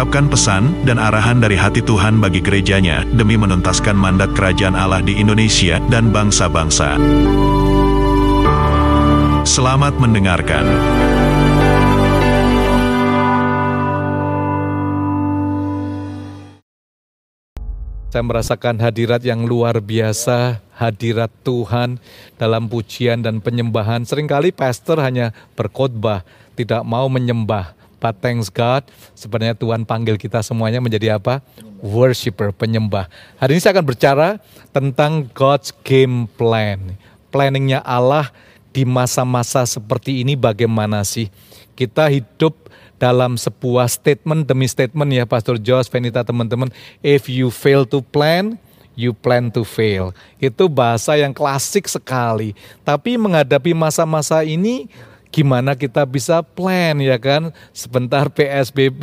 mengungkapkan pesan dan arahan dari hati Tuhan bagi gerejanya demi menuntaskan mandat kerajaan Allah di Indonesia dan bangsa-bangsa. Selamat mendengarkan. Saya merasakan hadirat yang luar biasa, hadirat Tuhan dalam pujian dan penyembahan. Seringkali pastor hanya berkhotbah, tidak mau menyembah. But thanks God, sebenarnya Tuhan panggil kita semuanya menjadi apa? Worshipper, penyembah. Hari ini saya akan bicara tentang God's game plan. Planningnya Allah di masa-masa seperti ini bagaimana sih? Kita hidup dalam sebuah statement demi statement ya Pastor Josh, Venita teman-teman. If you fail to plan, you plan to fail. Itu bahasa yang klasik sekali. Tapi menghadapi masa-masa ini gimana kita bisa plan ya kan sebentar PSBB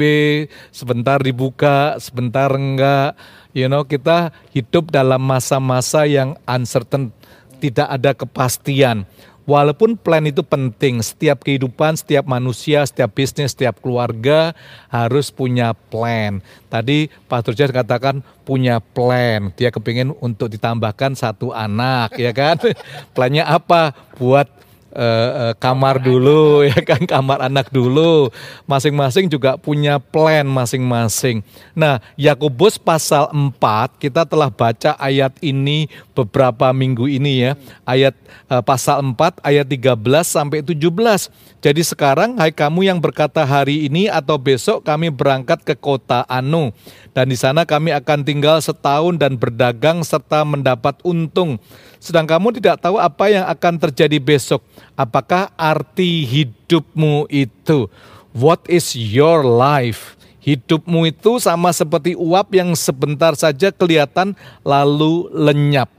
sebentar dibuka sebentar enggak you know kita hidup dalam masa-masa yang uncertain tidak ada kepastian Walaupun plan itu penting, setiap kehidupan, setiap manusia, setiap bisnis, setiap keluarga harus punya plan. Tadi Pak Turjas katakan punya plan, dia kepingin untuk ditambahkan satu anak, ya kan? Plannya apa? Buat uh, uh, kamar dulu ya kan? Kamar anak dulu. Masing-masing juga punya plan masing-masing. Nah Yakobus pasal 4 kita telah baca ayat ini beberapa minggu ini ya. Ayat uh, pasal 4 ayat 13 sampai 17 jadi sekarang hai kamu yang berkata hari ini atau besok kami berangkat ke kota Anu. Dan di sana kami akan tinggal setahun dan berdagang serta mendapat untung sedang kamu tidak tahu apa yang akan terjadi besok. Apakah arti hidupmu itu? What is your life? Hidupmu itu sama seperti uap yang sebentar saja kelihatan lalu lenyap.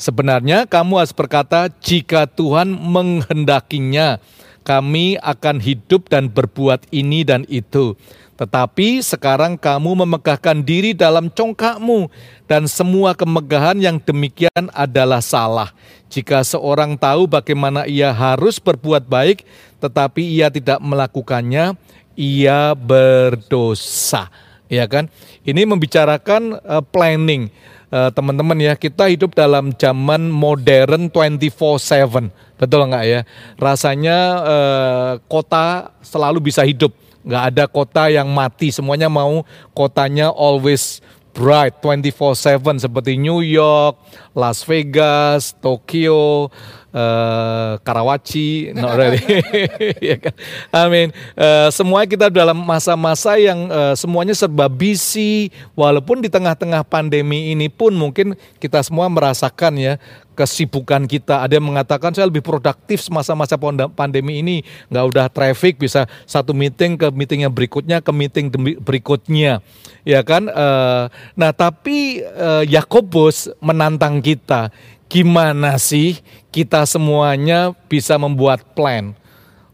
Sebenarnya kamu harus berkata, jika Tuhan menghendakinya, kami akan hidup dan berbuat ini dan itu. Tetapi sekarang kamu memegahkan diri dalam congkakmu dan semua kemegahan yang demikian adalah salah. Jika seorang tahu bagaimana ia harus berbuat baik tetapi ia tidak melakukannya, ia berdosa. Ya kan? Ini membicarakan uh, planning. Uh, teman-teman ya, kita hidup dalam zaman modern 24/7. Betul nggak ya? Rasanya uh, kota selalu bisa hidup nggak ada kota yang mati, semuanya mau kotanya always bright 24/7 seperti New York, Las Vegas, Tokyo, uh, Karawaci, not really. ya kan? I mean, uh, semua kita dalam masa-masa yang uh, semuanya serba busy, walaupun di tengah-tengah pandemi ini pun mungkin kita semua merasakan ya kesibukan kita. Ada yang mengatakan saya lebih produktif semasa-masa pandemi ini, nggak udah traffic bisa satu meeting ke meeting yang berikutnya ke meeting berikutnya, ya kan? Uh, nah tapi uh, Yakobus menantang kita gimana sih kita semuanya bisa membuat plan?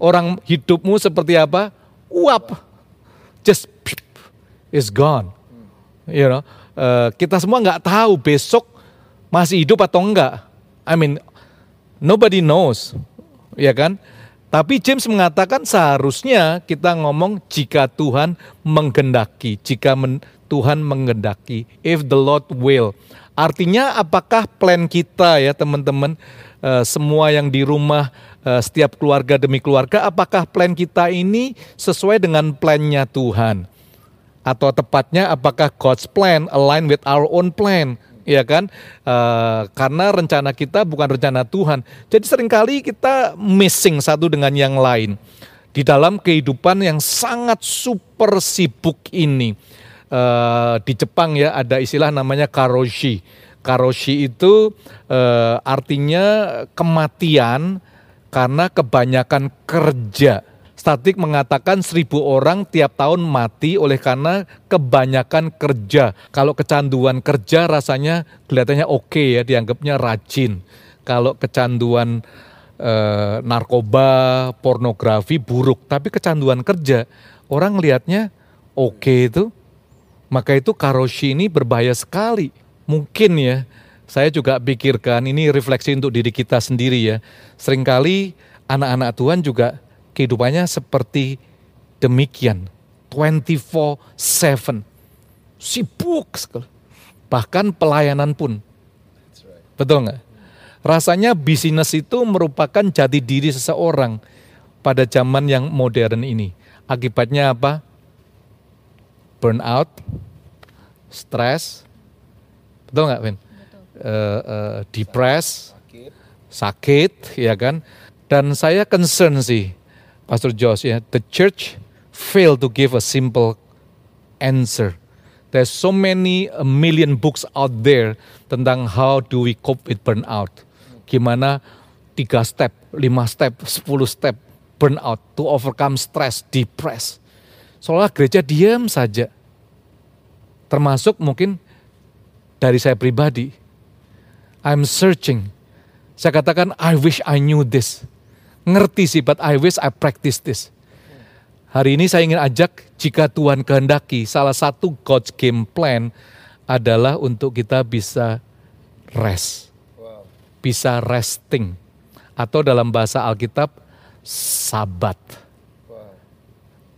Orang hidupmu seperti apa? Uap, just is gone. You know, uh, kita semua nggak tahu besok masih hidup atau enggak. I mean, nobody knows, ya kan? Tapi James mengatakan seharusnya kita ngomong jika Tuhan menggendaki, jika men, Tuhan menggendaki, if the Lord will. Artinya apakah plan kita ya teman-teman uh, semua yang di rumah uh, setiap keluarga demi keluarga apakah plan kita ini sesuai dengan plannya Tuhan? Atau tepatnya apakah God's plan align with our own plan? ya kan? Uh, karena rencana kita bukan rencana Tuhan. Jadi sering kali kita missing satu dengan yang lain di dalam kehidupan yang sangat super sibuk ini uh, di Jepang ya ada istilah namanya karoshi. Karoshi itu uh, artinya kematian karena kebanyakan kerja. statistik mengatakan seribu orang tiap tahun mati oleh karena kebanyakan kerja. Kalau kecanduan kerja rasanya kelihatannya oke ya, dianggapnya rajin. Kalau kecanduan eh, narkoba, pornografi buruk, tapi kecanduan kerja orang lihatnya oke itu. Maka itu karoshi ini berbahaya sekali. Mungkin ya, saya juga pikirkan ini refleksi untuk diri kita sendiri ya. Seringkali anak-anak Tuhan juga kehidupannya seperti demikian. 24/7. Sibuk sekali. Bahkan pelayanan pun. Betul nggak? Rasanya bisnis itu merupakan jati diri seseorang pada zaman yang modern ini. Akibatnya apa? Burnout, stres, betul nggak, Vin? Uh, uh, depres, sakit, ya kan? Dan saya concern sih, Pastor Josh ya, the church fail to give a simple answer. There's so many a million books out there tentang how do we cope with burnout. Gimana tiga step, lima step, sepuluh step burnout to overcome stress, depress. Seolah gereja diam saja. Termasuk mungkin dari saya pribadi. I'm searching. Saya katakan, I wish I knew this. Ngerti sih, but I wish I practice this. Hari ini saya ingin ajak, jika Tuhan kehendaki, salah satu God's game plan adalah untuk kita bisa rest. Bisa resting. Atau dalam bahasa Alkitab, sabat.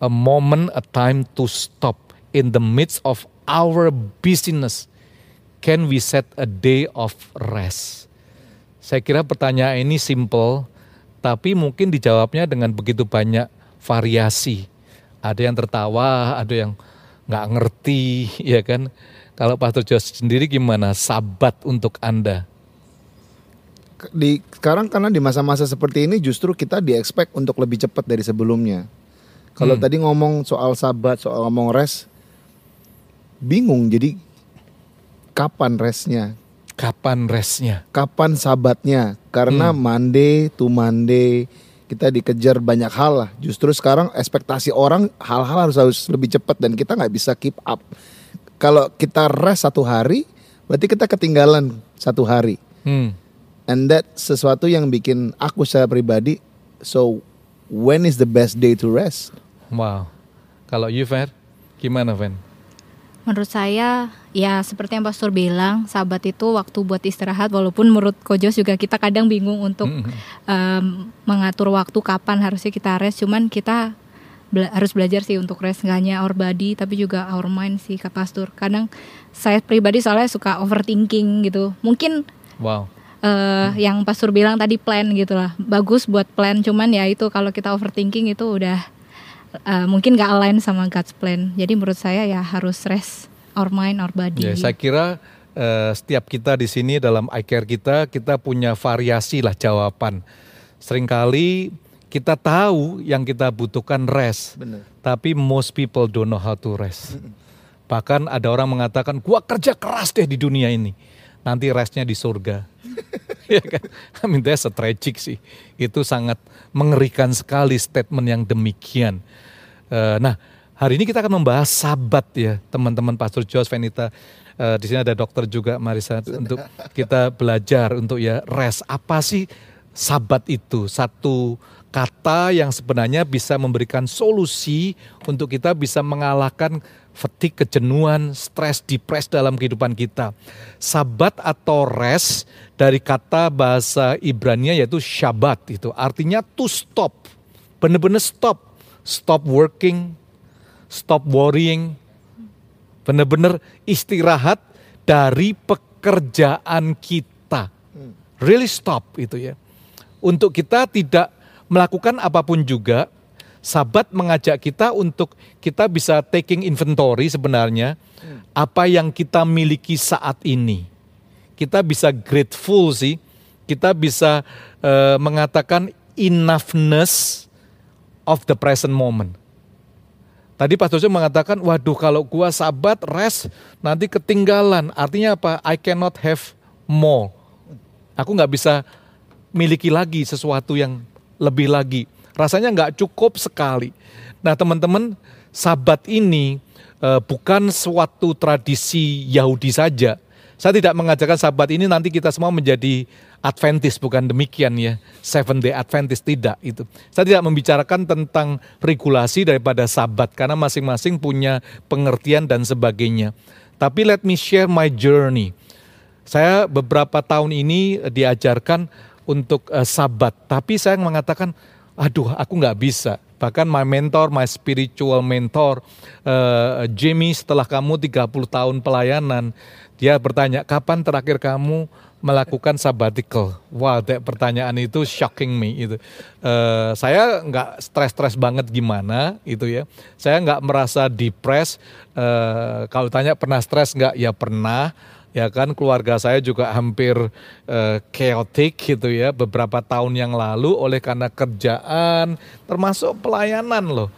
A moment, a time to stop in the midst of our busyness. Can we set a day of rest? Saya kira pertanyaan ini simple, tapi mungkin dijawabnya dengan begitu banyak variasi. Ada yang tertawa, ada yang nggak ngerti, ya kan? Kalau Pastor Jos sendiri gimana sabat untuk Anda? Di sekarang karena di masa-masa seperti ini justru kita di expect untuk lebih cepat dari sebelumnya. Kalau Hmm. tadi ngomong soal sabat, soal ngomong rest, bingung. Jadi kapan restnya? Kapan restnya? Kapan sabatnya? Karena Hmm. Monday to Monday kita dikejar banyak hal lah. Justru sekarang ekspektasi orang hal-hal harus harus lebih cepat dan kita nggak bisa keep up. Kalau kita rest satu hari, berarti kita ketinggalan satu hari. Hmm. And that sesuatu yang bikin aku secara pribadi, so when is the best day to rest? Wow. Kalau you Fer, gimana Fen? Menurut saya ya seperti yang Pastor bilang, sabat itu waktu buat istirahat walaupun menurut Kojos juga kita kadang bingung untuk Mm-mm. em, mengatur waktu kapan harusnya kita rest, cuman kita bela- harus belajar sih untuk rest nggak hanya our body tapi juga our mind sih kata Pastor. Kadang saya pribadi soalnya suka overthinking gitu. Mungkin Wow. eh, yang Pastor bilang tadi plan gitu lah. Bagus buat plan, cuman ya itu kalau kita overthinking itu udah eh, mungkin gak align sama God's plan. Jadi menurut saya ya harus rest our mind, our body. Ya, saya kira eh, setiap kita di sini dalam iCare kita, kita punya variasi lah jawaban. Seringkali kita tahu yang kita butuhkan rest, Benar. tapi most people don't know how to rest. Bahkan ada orang mengatakan, gua kerja keras deh di dunia ini, nanti restnya di surga. ya kan? I mean that's a tragic sih. Itu sangat mengerikan sekali statement yang demikian. Eh, nah, hari ini kita akan membahas sabat ya, teman-teman Pastor Jos Venita. Eh, di sini ada dokter juga Marisa untuk kita belajar untuk ya rest. Apa sih sabat itu? Satu kata yang sebenarnya bisa memberikan solusi untuk kita bisa mengalahkan fatigue, kejenuhan, stres, depres dalam kehidupan kita. Sabat atau rest dari kata bahasa Ibrania yaitu syabat itu artinya to stop. Benar-benar stop. Stop working, stop worrying. Benar-benar istirahat dari pekerjaan kita. Really stop itu ya. Untuk kita tidak melakukan apa pun juga, Sabat mengajak kita untuk kita bisa taking inventory sebenarnya apa yang kita miliki saat ini. Kita bisa grateful sih, kita bisa eh, mengatakan enoughness of the present moment. Tadi Pastor Jose mengatakan, waduh kalau gua sabat, rest, nanti ketinggalan. Artinya apa? I cannot have more. Aku nggak bisa miliki lagi sesuatu yang lebih lagi. Rasanya nggak cukup sekali. Nah teman-teman, sabat ini uh, bukan suatu tradisi Yahudi saja. Saya tidak mengajarkan sabat ini nanti kita semua menjadi Adventist bukan demikian ya. Seven Day Adventist tidak itu. Saya tidak membicarakan tentang regulasi daripada sabat karena masing-masing punya pengertian dan sebagainya. Tapi let me share my journey. Saya beberapa tahun ini diajarkan untuk uh, sabat, tapi saya mengatakan, aduh aku nggak bisa Bahkan my mentor, my spiritual mentor, uh, Jamie setelah kamu 30 tahun pelayanan, dia bertanya, kapan terakhir kamu melakukan sabbatical? Wah, wow, pertanyaan itu shocking me. Itu, uh, saya nggak stres-stres banget gimana, itu ya. Saya nggak merasa depres. Uh, kalau tanya pernah stres nggak? Ya pernah ya kan keluarga saya juga hampir uh, chaotic gitu ya beberapa tahun yang lalu oleh karena kerjaan termasuk pelayanan loh.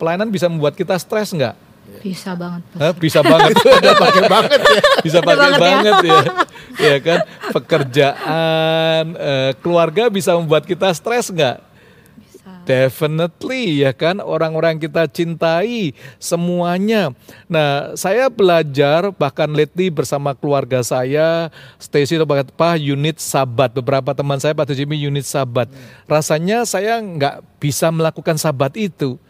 Pelayanan bisa membuat kita stres nggak? Bisa banget Hah, bisa banget. Udah pakai banget ya. bisa pakai banget ya. banget ya. Ya kan? Pekerjaan uh, keluarga bisa membuat kita stres nggak Definitely ya kan orang-orang kita cintai semuanya. Nah saya belajar bahkan lately bersama keluarga saya, Stacy itu Pak unit sabat. Beberapa teman saya Pak Jimmy unit sabat. Rasanya saya nggak bisa melakukan sabat itu.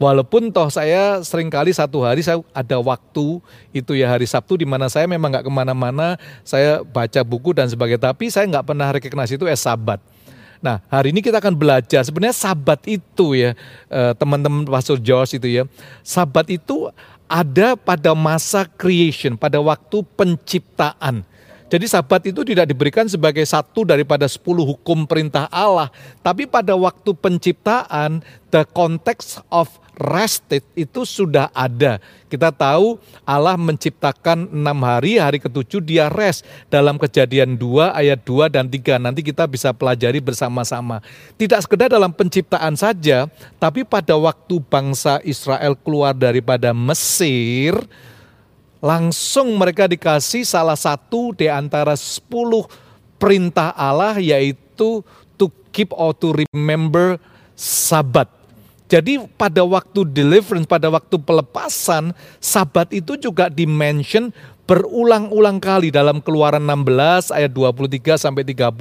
Walaupun toh saya sering kali satu hari saya ada waktu itu ya hari Sabtu di mana saya memang nggak ke mana-mana, saya baca buku dan sebagainya. Tapi saya nggak pernah recognize itu es sabat. Nah, hari ini kita akan belajar sebenarnya sabat itu ya, eh, teman-teman Pastor Josh itu ya. Sabat itu ada pada masa creation, pada waktu penciptaan. Jadi sabat itu tidak diberikan sebagai satu daripada sepuluh hukum perintah Allah. Tapi pada waktu penciptaan, the context of rested itu sudah ada. Kita tahu Allah menciptakan enam hari, hari ketujuh dia rest. Dalam kejadian 2 ayat 2 dan 3 nanti kita bisa pelajari bersama-sama. Tidak sekedar dalam penciptaan saja, tapi pada waktu bangsa Israel keluar daripada Mesir, langsung mereka dikasih salah satu di antara sepuluh perintah Allah yaitu to keep or to remember sabat jadi pada waktu deliverance, pada waktu pelepasan, sabat itu juga dimention berulang-ulang kali dalam keluaran 16 ayat 23 sampai 30,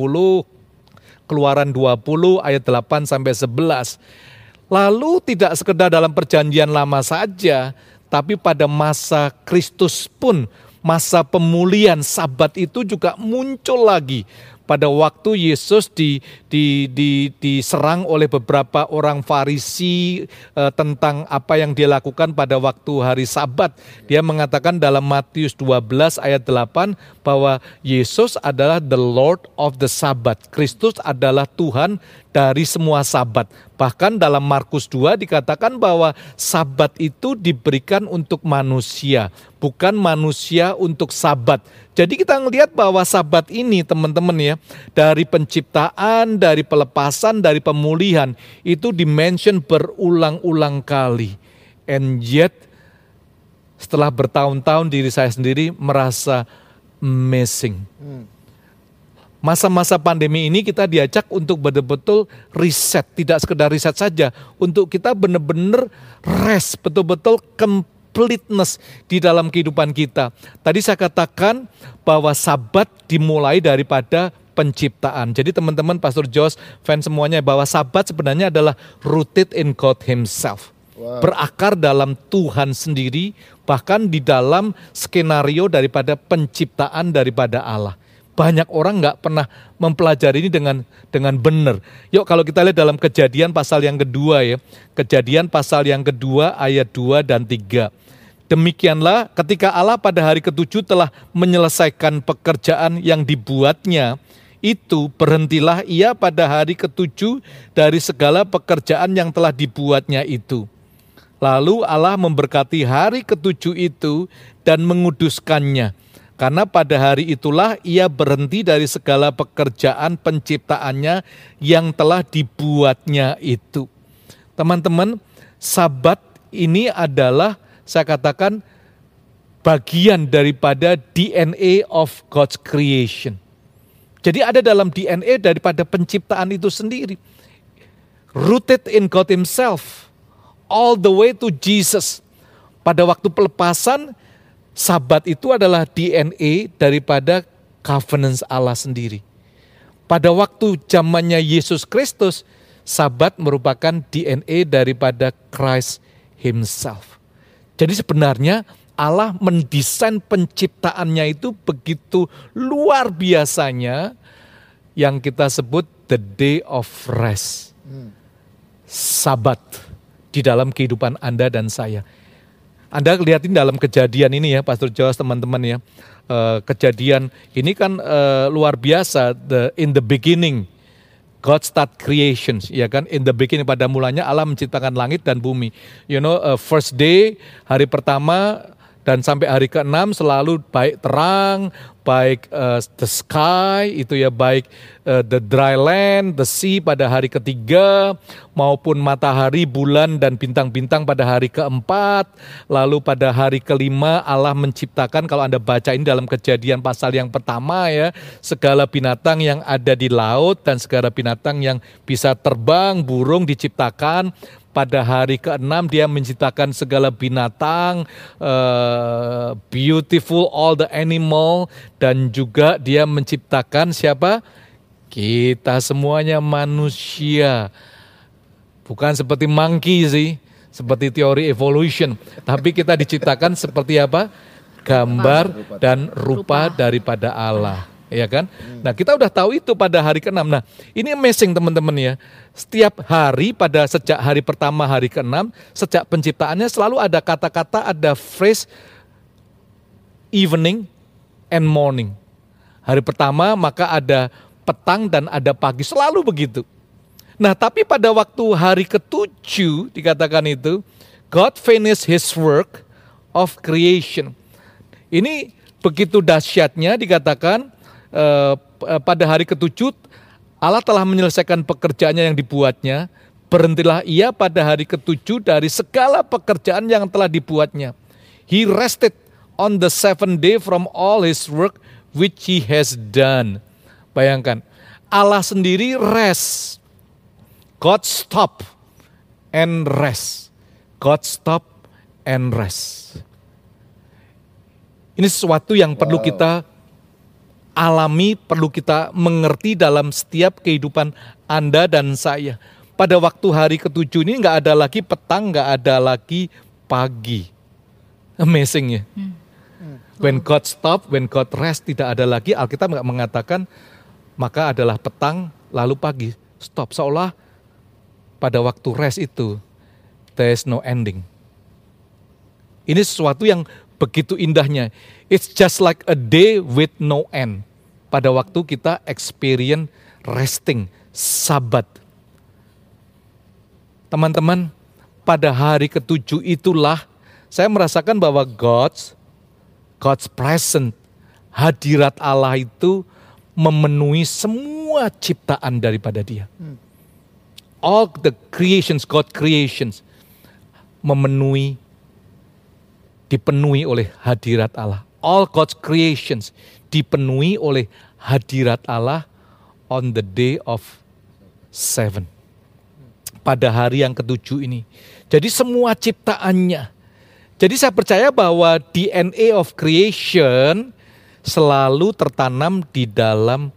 keluaran 20 ayat 8 sampai 11. Lalu tidak sekedar dalam perjanjian lama saja, tapi pada masa Kristus pun masa pemulihan sabat itu juga muncul lagi pada waktu Yesus di, di, di, diserang oleh beberapa orang Farisi eh, tentang apa yang dia lakukan pada waktu hari Sabat. Dia mengatakan dalam Matius 12 ayat 8 bahwa Yesus adalah the Lord of the Sabbath. Kristus adalah Tuhan dari semua sabat. Bahkan dalam Markus 2 dikatakan bahwa sabat itu diberikan untuk manusia, bukan manusia untuk sabat. Jadi kita melihat bahwa sabat ini teman-teman ya, dari penciptaan, dari pelepasan, dari pemulihan, itu dimention berulang-ulang kali. And yet, setelah bertahun-tahun diri saya sendiri merasa missing. Masa-masa pandemi ini kita diajak untuk betul-betul riset, tidak sekedar riset saja, untuk kita benar-benar rest, betul-betul completeness di dalam kehidupan kita. Tadi saya katakan bahwa sabat dimulai daripada penciptaan. Jadi teman-teman Pastor Josh, fans semuanya bahwa sabat sebenarnya adalah rooted in God himself. Wow. Berakar dalam Tuhan sendiri, bahkan di dalam skenario daripada penciptaan daripada Allah banyak orang nggak pernah mempelajari ini dengan dengan benar. Yuk kalau kita lihat dalam kejadian pasal yang kedua ya. Kejadian pasal yang kedua ayat 2 dan 3. Demikianlah ketika Allah pada hari ketujuh telah menyelesaikan pekerjaan yang dibuatnya, itu berhentilah ia pada hari ketujuh dari segala pekerjaan yang telah dibuatnya itu. Lalu Allah memberkati hari ketujuh itu dan menguduskannya karena pada hari itulah ia berhenti dari segala pekerjaan penciptaannya yang telah dibuatnya itu. Teman-teman, sabat ini adalah saya katakan bagian daripada DNA of God's creation. Jadi ada dalam DNA daripada penciptaan itu sendiri. rooted in God Himself, all the way to Jesus. Pada waktu pelepasan, Sabat itu adalah DNA daripada covenant Allah sendiri. Pada waktu zamannya Yesus Kristus, Sabat merupakan DNA daripada Christ Himself. Jadi sebenarnya Allah mendesain penciptaannya itu begitu luar biasanya yang kita sebut the day of rest. Sabat di dalam kehidupan Anda dan saya. Anda lihatin dalam kejadian ini ya, Pastor Jos teman-teman ya. Uh, kejadian ini kan uh, luar biasa the in the beginning God start creations, ya kan? In the beginning pada mulanya Allah menciptakan langit dan bumi. You know, uh, first day hari pertama dan sampai hari ke-6 selalu baik terang, baik uh, the sky itu ya baik uh, the dry land, the sea pada hari ketiga maupun matahari, bulan dan bintang-bintang pada hari keempat. Lalu pada hari kelima Allah menciptakan kalau Anda baca ini dalam kejadian pasal yang pertama ya, segala binatang yang ada di laut dan segala binatang yang bisa terbang, burung diciptakan pada hari ke-6 dia menciptakan segala binatang, uh, beautiful all the animal dan juga dia menciptakan siapa? Kita semuanya manusia. Bukan seperti monkey sih, seperti teori evolution, tapi kita diciptakan seperti apa? Gambar dan rupa daripada Allah ya kan? Nah kita udah tahu itu pada hari ke-6. Nah ini amazing teman-teman ya. Setiap hari pada sejak hari pertama hari ke-6, sejak penciptaannya selalu ada kata-kata, ada phrase evening and morning. Hari pertama maka ada petang dan ada pagi, selalu begitu. Nah tapi pada waktu hari ketujuh dikatakan itu, God finished his work of creation. Ini begitu dahsyatnya dikatakan Eh, eh, pada hari ketujuh Allah telah menyelesaikan pekerjaannya yang dibuatnya. Berhentilah ia pada hari ketujuh dari segala pekerjaan yang telah dibuatnya. He rested on the seventh day from all his work which he has done. Bayangkan, Allah sendiri rest. God stop and rest. God stop and rest. Ini sesuatu yang perlu kita alami, perlu kita mengerti dalam setiap kehidupan Anda dan saya. Pada waktu hari ketujuh ini nggak ada lagi petang, nggak ada lagi pagi. Amazing ya. Hmm. When God stop, when God rest, tidak ada lagi. Alkitab nggak mengatakan maka adalah petang lalu pagi. Stop. Seolah pada waktu rest itu there is no ending. Ini sesuatu yang begitu indahnya. It's just like a day with no end pada waktu kita experience resting, sabat. Teman-teman, pada hari ketujuh itulah saya merasakan bahwa God's God's present, hadirat Allah itu memenuhi semua ciptaan daripada Dia. All the creations, God creations memenuhi dipenuhi oleh hadirat Allah. All God's creations dipenuhi oleh hadirat Allah on the day of seven. Pada hari yang ketujuh ini. Jadi semua ciptaannya. Jadi saya percaya bahwa DNA of creation selalu tertanam di dalam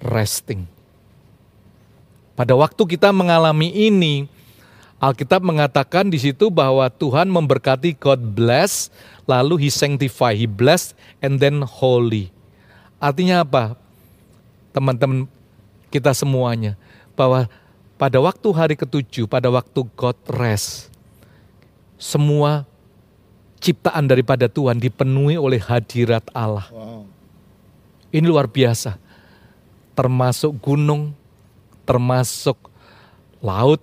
resting. Pada waktu kita mengalami ini, Alkitab mengatakan di situ bahwa Tuhan memberkati God bless, lalu He sanctify, He bless, and then holy. Artinya apa? Teman-teman kita semuanya. Bahwa pada waktu hari ketujuh, pada waktu God rest, semua ciptaan daripada Tuhan dipenuhi oleh hadirat Allah. Wow. Ini luar biasa. Termasuk gunung, termasuk laut,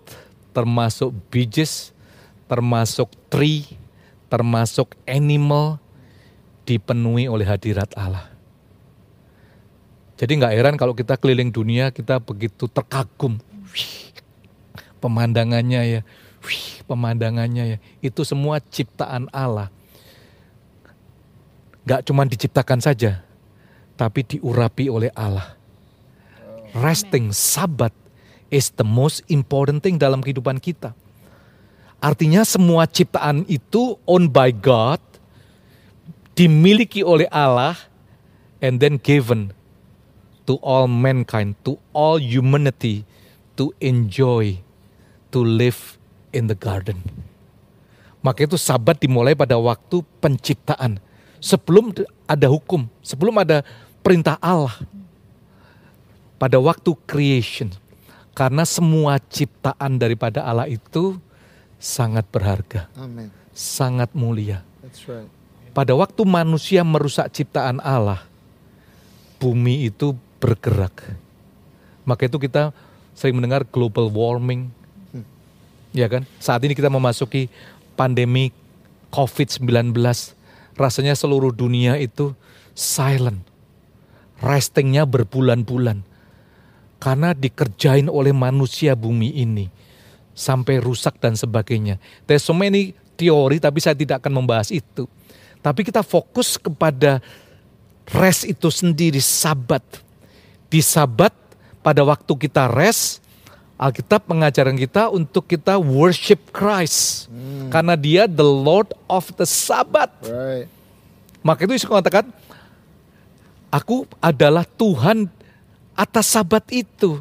termasuk beaches, termasuk tree, termasuk animal, dipenuhi oleh hadirat Allah. Jadi nggak heran kalau kita keliling dunia kita begitu terkagum. Wih, pemandangannya ya, wih, pemandangannya ya. Itu semua ciptaan Allah. Gak cuma diciptakan saja, tapi diurapi oleh Allah. Resting, sabat, is the most important thing dalam kehidupan kita. Artinya semua ciptaan itu owned by God, dimiliki oleh Allah, and then given to all mankind, to all humanity to enjoy, to live in the garden. Maka itu sabat dimulai pada waktu penciptaan. Sebelum ada hukum, sebelum ada perintah Allah. Pada waktu creation. Karena semua ciptaan daripada Allah itu sangat berharga, Amin. sangat mulia. That's right. Pada waktu manusia merusak ciptaan Allah, bumi itu bergerak. Maka itu kita sering mendengar global warming. Ya kan? Saat ini kita memasuki pandemi COVID-19. Rasanya seluruh dunia itu silent. Restingnya berbulan-bulan. Karena dikerjain oleh manusia bumi ini. Sampai rusak dan sebagainya. There's so many teori tapi saya tidak akan membahas itu. Tapi kita fokus kepada rest itu sendiri, sabat. Di sabat pada waktu kita rest, Alkitab mengajarkan kita untuk kita worship Christ. Karena dia the Lord of the Sabbath. Right. Maka itu Yesus mengatakan, aku adalah Tuhan atas sabat itu.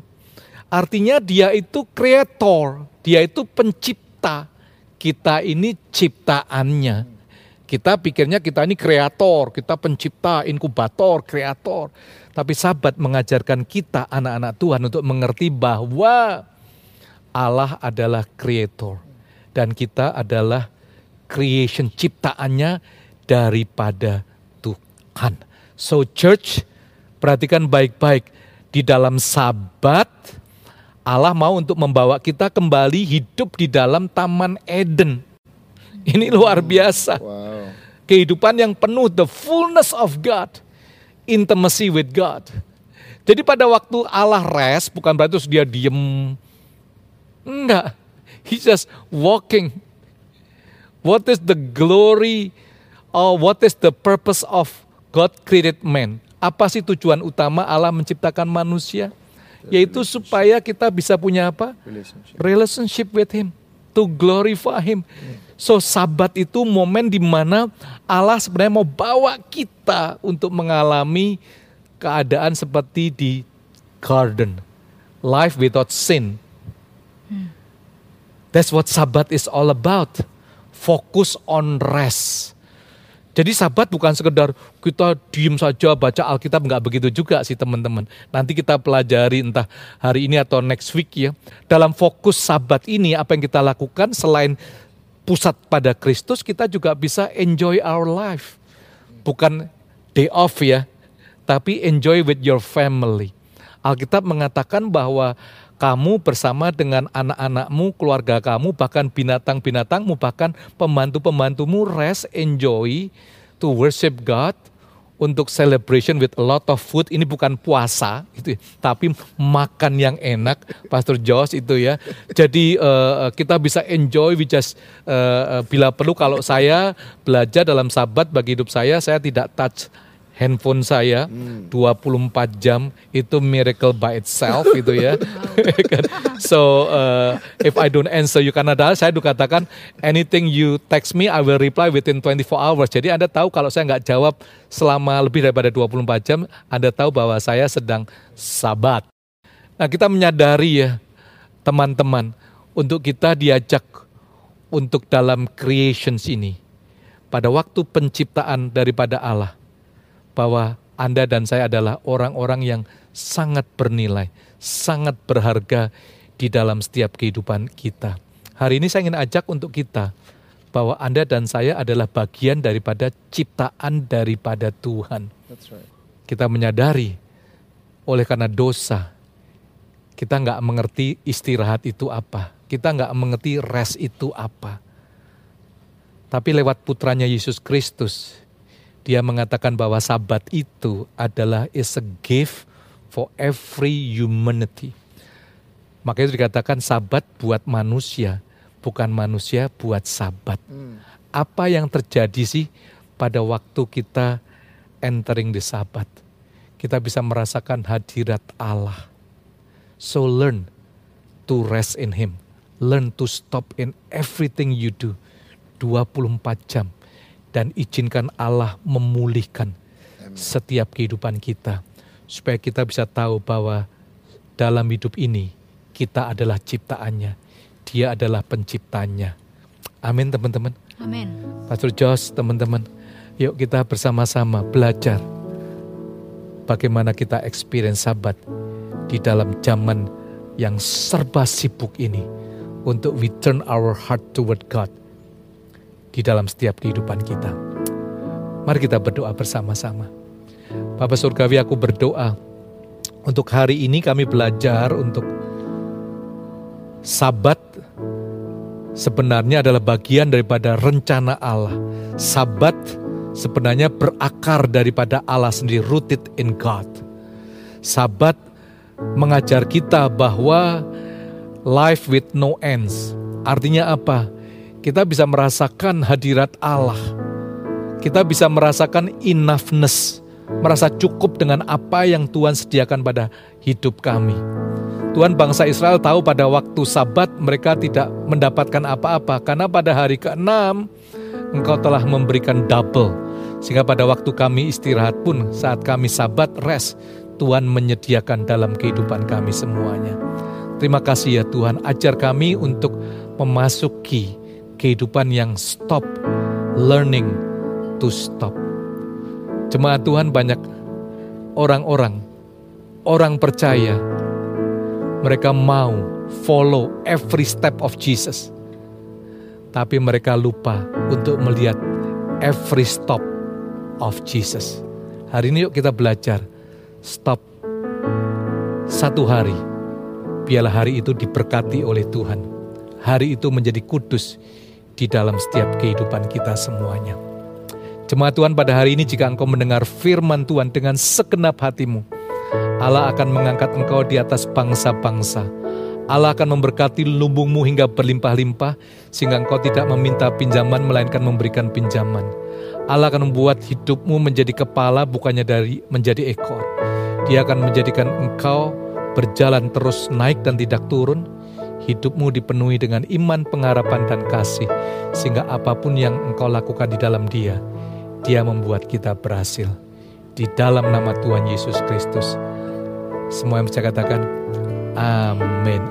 Artinya dia itu kreator, dia itu pencipta. Kita ini ciptaannya. Kita pikirnya kita ini kreator, kita pencipta, inkubator, kreator. Tapi sabat mengajarkan kita anak-anak Tuhan untuk mengerti bahwa Allah adalah kreator. Dan kita adalah creation, ciptaannya daripada Tuhan. So church, perhatikan baik-baik. Di dalam sabat, Allah mau untuk membawa kita kembali hidup di dalam Taman Eden. Ini luar biasa. Wow. Kehidupan yang penuh the fullness of God. Intimacy with God. Jadi pada waktu Allah rest, bukan berarti dia diem. Enggak. He just walking. What is the glory or what is the purpose of God created man? Apa sih tujuan utama Allah menciptakan manusia? Yaitu supaya kita bisa punya apa? Relationship. relationship with Him, to glorify Him. So Sabat itu momen di mana Allah sebenarnya mau bawa kita untuk mengalami keadaan seperti di garden, life without sin. That's what Sabat is all about. Focus on rest. Jadi sabat bukan sekedar kita diem saja baca Alkitab, nggak begitu juga sih teman-teman. Nanti kita pelajari entah hari ini atau next week ya. Dalam fokus sabat ini apa yang kita lakukan selain pusat pada Kristus, kita juga bisa enjoy our life. Bukan day off ya, tapi enjoy with your family. Alkitab mengatakan bahwa kamu bersama dengan anak-anakmu, keluarga kamu, bahkan binatang-binatangmu, bahkan pembantu-pembantumu rest, enjoy to worship God untuk celebration with a lot of food. Ini bukan puasa, gitu, ya, tapi makan yang enak, Pastor Josh itu ya. Jadi eh, kita bisa enjoy, we just eh, bila perlu kalau saya belajar dalam sabat bagi hidup saya, saya tidak touch handphone saya 24 jam itu miracle by itself itu ya. Kan? so uh, if I don't answer you karena adalah saya dikatakan anything you text me I will reply within 24 hours. Jadi Anda tahu kalau saya nggak jawab selama lebih daripada 24 jam, Anda tahu bahwa saya sedang sabat. Nah, kita menyadari ya teman-teman untuk kita diajak untuk dalam creations ini pada waktu penciptaan daripada Allah bahwa Anda dan saya adalah orang-orang yang sangat bernilai, sangat berharga di dalam setiap kehidupan kita. Hari ini saya ingin ajak untuk kita bahwa Anda dan saya adalah bagian daripada ciptaan daripada Tuhan. That's right. Kita menyadari oleh karena dosa, kita nggak mengerti istirahat itu apa. Kita nggak mengerti rest itu apa. Tapi lewat putranya Yesus Kristus, dia mengatakan bahwa sabat itu adalah is a gift for every humanity. Makanya itu dikatakan sabat buat manusia, bukan manusia buat sabat. Apa yang terjadi sih pada waktu kita entering the sabat? Kita bisa merasakan hadirat Allah. So learn to rest in Him. Learn to stop in everything you do 24 jam dan izinkan Allah memulihkan setiap kehidupan kita supaya kita bisa tahu bahwa dalam hidup ini kita adalah ciptaannya. Dia adalah penciptanya. Amin teman-teman. Amin. Pastor Jos, teman-teman, yuk kita bersama-sama belajar bagaimana kita experience sabat di dalam zaman yang serba sibuk ini untuk we turn our heart toward God di dalam setiap kehidupan kita. Mari kita berdoa bersama-sama. Bapak Surgawi aku berdoa untuk hari ini kami belajar untuk sabat sebenarnya adalah bagian daripada rencana Allah. Sabat sebenarnya berakar daripada Allah sendiri, rooted in God. Sabat mengajar kita bahwa life with no ends. Artinya apa? Kita bisa merasakan hadirat Allah. Kita bisa merasakan enoughness, merasa cukup dengan apa yang Tuhan sediakan pada hidup kami. Tuhan bangsa Israel tahu pada waktu sabat mereka tidak mendapatkan apa-apa karena pada hari ke-6 engkau telah memberikan double. Sehingga pada waktu kami istirahat pun saat kami sabat rest, Tuhan menyediakan dalam kehidupan kami semuanya. Terima kasih ya Tuhan, ajar kami untuk memasuki kehidupan yang stop, learning to stop. Jemaat Tuhan banyak orang-orang, orang percaya, mereka mau follow every step of Jesus. Tapi mereka lupa untuk melihat every stop of Jesus. Hari ini yuk kita belajar stop satu hari. Biarlah hari itu diberkati oleh Tuhan. Hari itu menjadi kudus di dalam setiap kehidupan kita semuanya. Jemaat Tuhan pada hari ini jika engkau mendengar firman Tuhan dengan segenap hatimu, Allah akan mengangkat engkau di atas bangsa-bangsa. Allah akan memberkati lumbungmu hingga berlimpah-limpah, sehingga engkau tidak meminta pinjaman, melainkan memberikan pinjaman. Allah akan membuat hidupmu menjadi kepala, bukannya dari menjadi ekor. Dia akan menjadikan engkau berjalan terus naik dan tidak turun. Hidupmu dipenuhi dengan iman, pengharapan, dan kasih, sehingga apa pun yang engkau lakukan di dalam Dia, Dia membuat kita berhasil. Di dalam nama Tuhan Yesus Kristus, semua yang bisa katakan, Amin.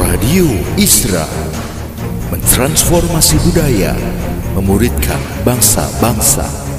Radio Isra mentransformasi budaya, memuridkan bangsa-bangsa.